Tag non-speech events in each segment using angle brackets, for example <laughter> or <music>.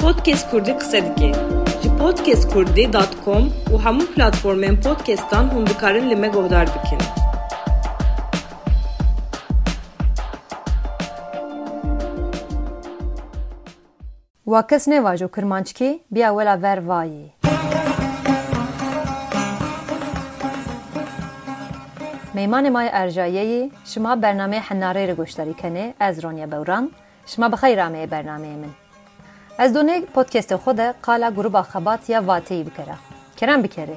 Podcast Kurdi qise dike. Ji podcastkurdi.com û hemû platformên podcastan hûn dikarin li me guhdar bikin. Wakes nevajo Kirmançkê biya wela ver vayê. میمان مای ارجایه شما برنامه حناره رو گوش داری کنه از رانیا بوران شما بخیر برنامه من از دونه پادکست خود قال گروه خبات یا واتی بکره. کرم بکره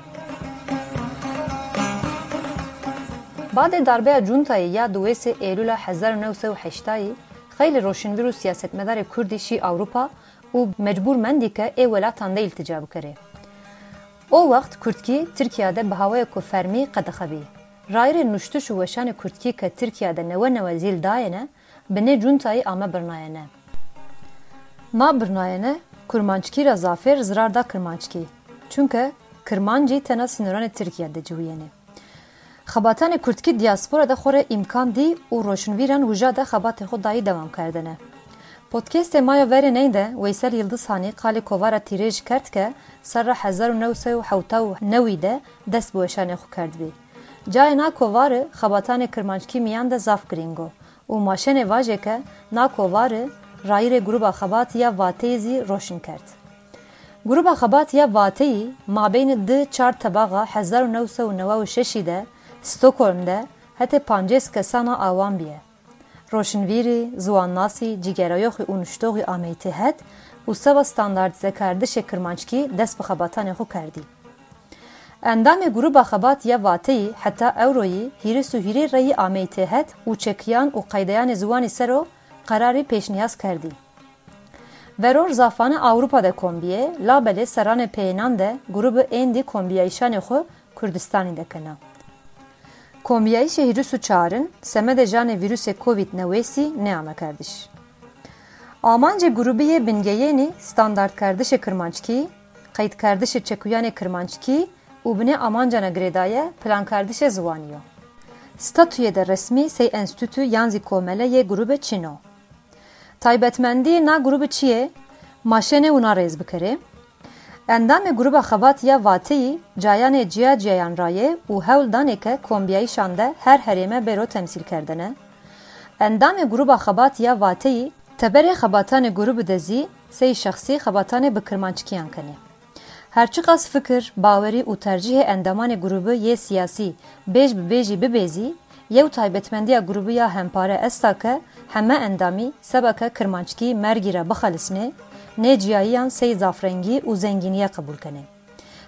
بعد ضربه جونتای یا دویس ایلول 1908 خیلی روشنگر و سیاستمدار کردیشی اوروپا او مجبور مندی که ای ولاتان ده التجا بکره. او وقت کردکی ترکیه ده به هوای کو فرمی قدخبی رایر نوشتش و وشان کردکی که ترکیه ده نو نو زیل داینه بنه جونتای آمه برناینه Ma birnayene kurmançkîra zafer zirar da kirmançkî. Çunke kirmancî tena sînoranê Tirkiye de cihûyenê. Xebatanê Kurdkî diaspora de xwe re îmkan dî û roşnvîran wija de xebatê xwe dayî dewam kerdine. Podcastê maya verê ney de Weysel Yıldız Hanî qalê kovara tîrêj kerd ke serra 1979 de dest bi weşanê xwe kerdibî. Cayê na kovarê xebatanê kirmançkî miyan de zaf giringo û maşenê vajeke na kovarê rayîrê gruba xebatiya vateyê zî roşin kerd. Gruba xebatiya vateyî mabeyne di çar tebaxa 1996 de Stockholm de hete pancês kesana awan biye. Roşinvîrî, ziwannasî, cîgerayoxî û nuştoxî ameytê het û seva standardîzekerdişê kirmançkî dest bi xebatanê xwe kerdî. Endamê gruba xebatiya vateyî heta ewroyî hîris û hîrê reyî ameytê het û çekiyan û qeydeyanê ziwanî sero qerarî pêşniyaz kerdî. Veror zafane Awropa de kombiye, labelê seranê peyênan de grubu ên dî kombiyayîşanê xwe Kurdistanê dikine. Kombiyayîşê hîris û çarin, semedê janê vîrusê COVID-19 neame kerdiş. Amancê grubiyê bingeyênî standart kerdişê kirmançkî, qeyd kerdişê çekuyanê kirmançkî û binê amancana girêdaye plan kerdişê ziwaniyo. Statûyê de resmî sey enstitû yan zî komeleyê grubê Çîno. Taybetmendiyê na grubê çi ye? Maşenê û narêz bikire. Endamê gruba xebatiya vateyî cayanê ciya ciyayan rayê û hewl danêke kombiyayîşan de her herême bêro temsîl kerdine. Endamê gruba xebatiya vateyî teberê xebatanê grubê de zî sey şexsî xebatanê bi kirmançkiyan kene. Herçi qas fikir, bawerî û tercihê endamanê grubê yê siyasî bêj bi bêjî bibêzî, yew taybetmendiya grubê ya hempare estake heme endamî sebeke kirmançkî mergî re bixelisîne, nê ciyayiyan sey zafrengî û zengîniye qebûl kene.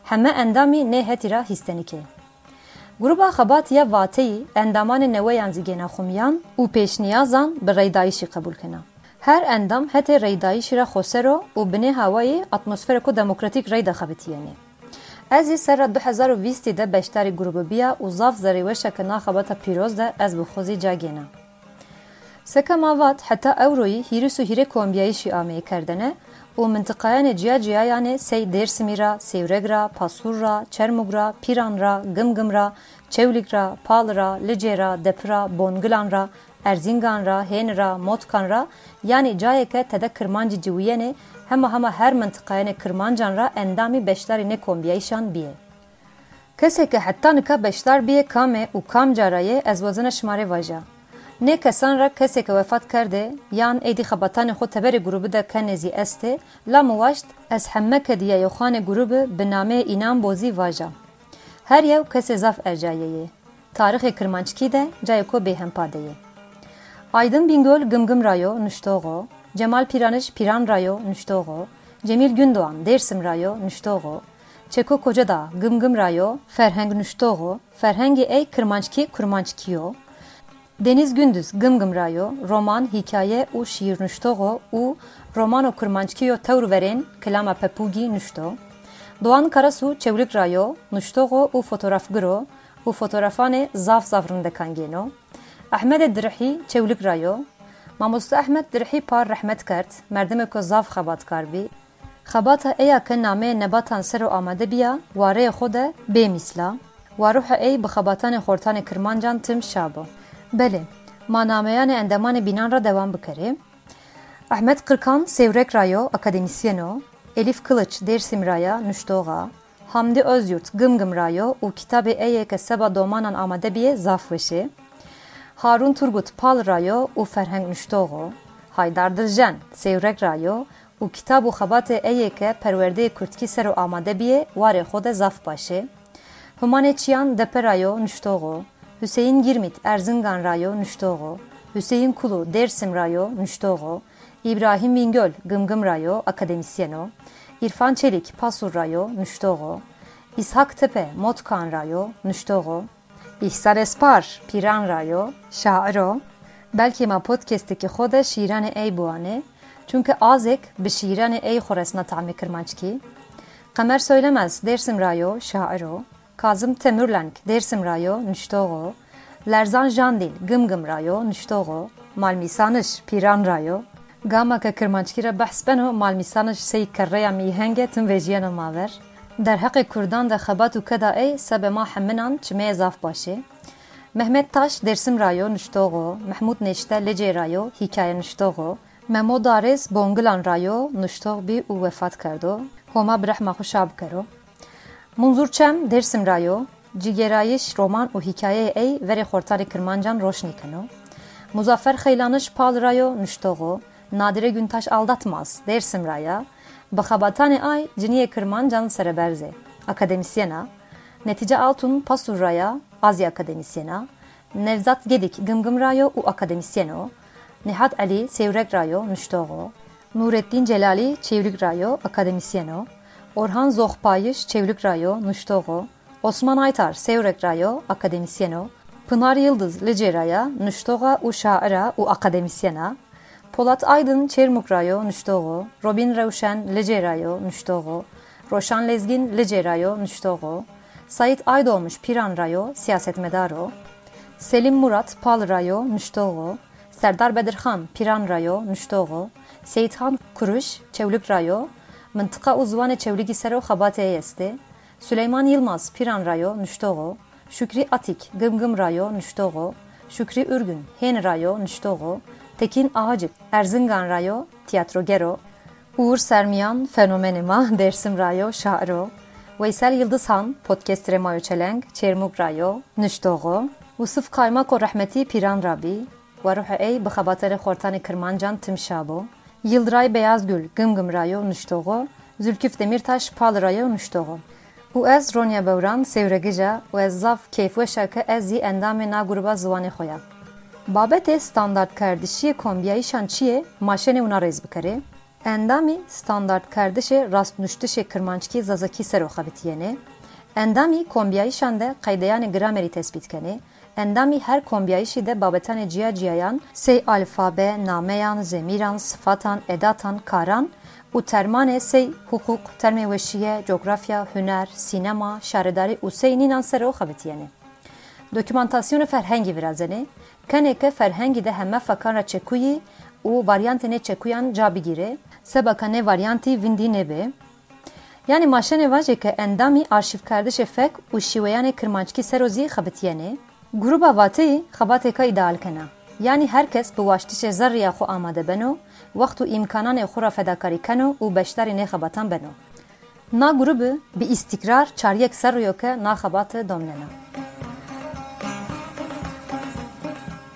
Heme endamî nê hetîra hîstenîkê. Gruba xebatiya vateyî endamanê neweyan zîgêna xumiyan û pêşniyazan bi reydayîşî qebûl kene. Her endam hete reydayîşî re xosero û binê hawayê atmosfera ku demokratîk rey de xebitiyene. Ez ê sera 2020 de beşdarî grubê biya û zaf zerêweşeke naxebata pîroz de ez bi xwezî cagêne. Seka mavat heta ewroyî hîris û hîrê kombiyayîşî ameyê kerdine û mintiqayanê ciya ciyayanê sey Dêrsimî ra, Sêwreg ra, Pasûr ra, Çermûg ra, Pîran ra, Gimgim ra, Çewlik ra, Pal ra, Licê ra, Dep ra, Bongilan ra, Erzingan ra, Hên ra, Motkan ra yanî cayeke tede kirmancî ciwiyenê hema hema her mintiqayanê kirmancan ra endamî beşdarî nê kombiyayîşan biye. Keseke heta nika beşdar biye kamê û kam carayê ez wezine şimarê vaja. Nê kesan re keseke wefat kerde yan êdî xebatanê xwe teberê grubê de kenezî est ê, la miwaşt ez hemmeke diyayê xwanê grubê bi nameyê înan bozî vaja. Her yew kesê zaf ercayeyê. Tarixê kirmançkî de cayê ku bêhempa de ye. Aydın Bingöl Gımgım Rayo Nuştoğu, Cemal Piraniş Piran Rayo Nuştoğu, Cemil Gündoğan Dersim Rayo Nuştoğu, Çeko Kocadağ Gımgım Rayo Ferheng Nuştoğu, Ferhengi Ey Kırmançki Kurmançkiyo, Deniz Gündüz Gımgım Rayo, roman, hikaye û şiir Nuştoğu û romano Kurmançkiyo tewr verin Kilama Pepugi Nuşto, Doğan Karasu Çevlik Rayo, Nuştoğu û fotoğrafgiro û fotoğrafanê zaf zaf rindekan gêno, Ahmed Dirhî çewlik rayo, مامست احمد درحی پار رحمت کرد. مردم کو زاف خەباتکار بی خبات ایا که نامه نباتان سر و آمده بیا واره خوده بی میسلا. واروح ای بخباتان خورتان خۆرتانی کرمانجان تم بله ما نامهان اندمانت بینان را دوام بکریم. احمد قرکان سیورک رایو اکادمیسیانو، الیف کلچ دێر سیمرایە نوشتۆغا. هەمدی ئۆزیوت گمگم رایو و کتابێ که سبا دومانان آمده بیه زاف وشه Harun Turgut Pal Rayo u Ferheng Nüştoğu, Haydar Dıljen Sevrek Rayo u kitabu xabatê eyeke perwerdeyê Kurtkî ser û amadebiye warê xwe de zaf başê. Humanê Çiyan Deperayo Nuştoğu, Hüseyin Girmit Erzingan Rayo Nuştoğu, Hüseyin Kulu Dersim Rayo Nuştoğu, İbrahim Bingöl Gımgım Rayo Akademisyeno, İrfan Çelik Pasur Rayo Nuştoğu, İshak Tepe Motkan Rayo Nuştoğu, İhsan Espar Piran Rayo Şairo, belki ma podcast'teki xoda şiirane ey buane, çünkü azek bi şiirane ey xoresna ta'mi kirmançki, Kamer Söylemez Dersim Rayo Şairo, Kazım Temürlenk Dersim Rayo Nüştoğu, Lerzan Jandil Gımgım Rayo Nüştoğu, Malmisanış Piran Rayo, Gama ke kirmançkîra behs beno malmîsanij sey kerreya mîhenge tim vejiyana maver. در حق کردان ده خبات و کدا ای سب ما حمنان چمه زاف باشه. Mehmet Taş dersim rayo nuştoğu, Mahmut Neşte lece rayo hikaye nuştoğu, Memo Dares bongilan rayo nuştoğ bi u vefat kardo, homa brahma xuşab karo. Munzur çem dersim rayo, cigerayiş roman u hikaye ey veri xortari kirmancan roşni kano. Muzaffer Xeylanış pal rayo nuştoğu, Nadire Güntaş aldatmaz dersim raya, Baxabatane Ay Ciniye Kırmancan Sereberze, Akademisyena, Netice Altun Pasur Raya, Azya Akademisyena, Nevzat Gedik Gımgım Rayo u Akademisyeno, Nihat Ali Sevrek Rayo Nuştoğu, Nurettin Celali Çevrik Rayo Akademisyeno, Orhan Zohpayış Çevrik Rayo Nuştoğu, Osman Aytar Sevrek Rayo Akademisyeno, Pınar Yıldız Liceraya Nuştoğa u Şaira u Akademisyena, Polat Aydın Çermuk Rayo Nuştoğu, Robin Revşen Lece Rayo Nuştoğu, Roşan Lezgin Lece Rayo Nuştoğu, Sait Aydoğmuş Piran Rayo Siyaset Medaro, Selim Murat Pal Rayo Nuştoğu, Serdar Bedirhan Piran Rayo Nuştoğu, Seyithan Kuruş Çevlük Rayo, Mıntıka uzvanı Çevligi Sero Xabateye Esti, Süleyman Yılmaz Piran Rayo Nuştoğu, Şükri Atik Gımgım Rayo Nuştoğu, Şükri Ürgün Hen Rayo Nuştoğu, Tekin Ağacık Erzingan Rayo Tiyatro Gero, Uğur Sermiyan Fenomenima <laughs> Dersim Rayo Şairo, Veysel Yıldızhan Podcast Remayo Çelenk Çermuk Rayo Nuştoğu, Usuf Kaymako Rahmeti Piran Rabi, Varuh Ey Bıxabatere Xortani Kırmancan Timşabo, Yıldıray Beyazgül Gımgım Rayo Nuştoğu, Zülküf Demirtaş Pal Rayo Nuştoğu. û ez Ronya Bewran sêwregija û ez zav kêfweşa ke ez jî endamê na gruba بابت استاندارد کردشی کمبیایشان چیه ماشین اونا ریز بکره اندامی استاندارد کردش راست نوشتش کرمانچکی زازکی سروخه بتینه اندامی کمبیایشان ده قیدیان گرامری تثبیت کنه اندامی هر کمبیایشی ده بابتان جیا جیایان سی الفابه نامیان زمیران صفاتان اداتان کاران و ترمان سی حقوق ترمی وشیه جغرافیا هنر سینما شارداری و سی نینان سر و خبتیانه دکومنتاسیون فرهنگی ورزنه keneke ferhengî de heme fekan ra çekuyî û varyantê çekuyan ca bigîre, sebeka nê varyantî vindî nebe. Yani maşenê vajeke endamî arşîvkerdişê fek û şîweyanê kirmançkî serozî xebitiyêne, gruba vateyî xebateka îdeal kene. Yani herkes bi waştişê zerriya xwe amade beno, wext û îmkananê xwe ra fedakarî keno û beşdarî nêxebatan beno. Na grubu bi îstikrar çaryek serroyoke naxebatê domnena.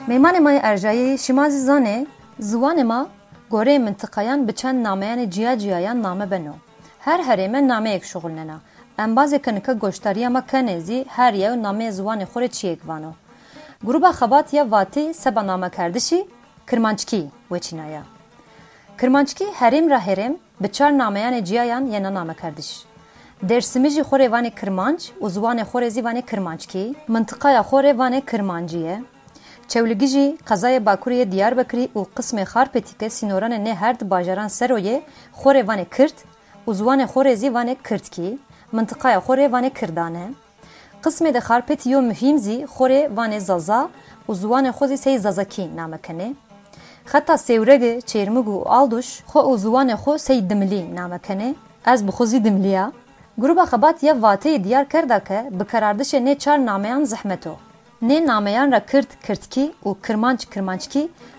میمان ما ارجای شما زانه زوان ما گوره منطقیان بچن نامیان جیا جیا نامه بنو. هر هر ایمه نامه یک شغل ننا. ام بازی کنکه گوشتاریا ما کنه زی هر یو نامه زوان خوری چی اگوانو گروبا خبات یا واتی سبا نامه کردشی کرمانچکی ویچینا کرمانچکی هریم را هریم بچار نامیان جیا یان یا نامه کردش. درس جی خوری وانی کرمانچ و زوان خوری زی کرمانچکی. منطقه خوری وانی کرمانجیه. Çewligî jî qezaya Bakurê Diyarbekirî û qismê Xarpetîke sînoranê nê her di bajaran Seroyê xwe re vanê Kirt û ziwanê xwe re zî vanê Kirtkî, mintiqaya xwe re vanê Kirdan e. Qismê de Xarpetî mühîm zî xwe re vanê Zaza û ziwanê xwe zî sey Zazakî namekene. Xeta Sêwregê, Çêrmûg û Alduş xwe û ziwanê xwe sey Dimlî namekene. Ez bi xwe zî Dimlîya. Gruba xebatiya Vateyê Diyarker dake bi karardişê nê çar nameyan zehmet o. Nê nameyan ra Kirt Kirtkî û Kirmanc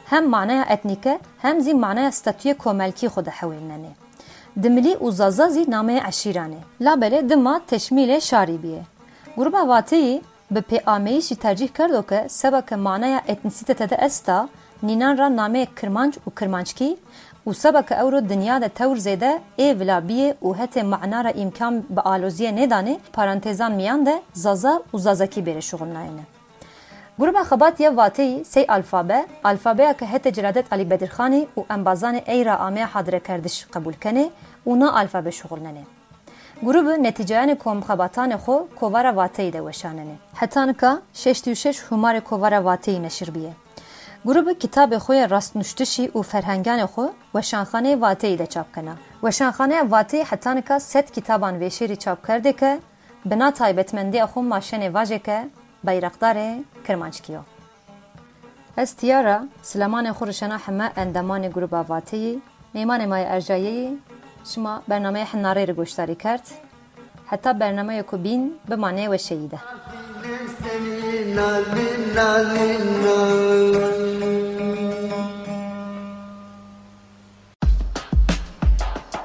hem manaya etnike hem zî manaya statüye komelkî xwe dihewînene. Dimilî û zaza zî nameye eşîran e. Labele dima teşmîlê şarî biye. Gruba wateyî bi pêameyî jî tercih kerdo ke manaya etnisîtete de esta nînan ra nameyê kirmanc û kirmanckî û sebeke ew ro dinya de tewr zêde ê vilabiyê û hetê mana ra aloziyê nêdanê parantêzan miyan de zaza û zazakî bêre گروه خباتیه واتی سی الفابه. الفابه که هت جرادت علی بدرخانی و انبازان ایرا آمه حاضر کردش قبول کنه و نا الفابه شغل ننه. گروه نتیجهان کم خباتان خو کوارا واتی ده وشاننه حتی که 66 همار کوارا واتی نشر بیه گروه کتاب خوی راست نشتشی و فرهنگان خو وشانخانه واتی ده چاپ کنه. وشانخانه واتی حتی که ست کتابان ویشیری چاپ کرده که بنا تایبتمندی خو ماشن واجه که Kirmançkiyo. Ez tiyara Silemanê xwe rişena heme endemanê gruba wateyî mêmanê maya erjayeyî şima bernameyê hinarê re goşdarî kerd heta bernameya ku bîn bi manê ve şeyî de.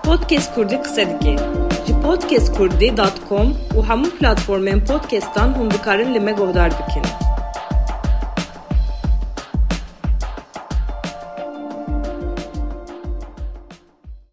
Podcast Kurdî qise dike. Ji podcastkurdî.com û hemû platformên podcastan hûn dikarin li me bikin.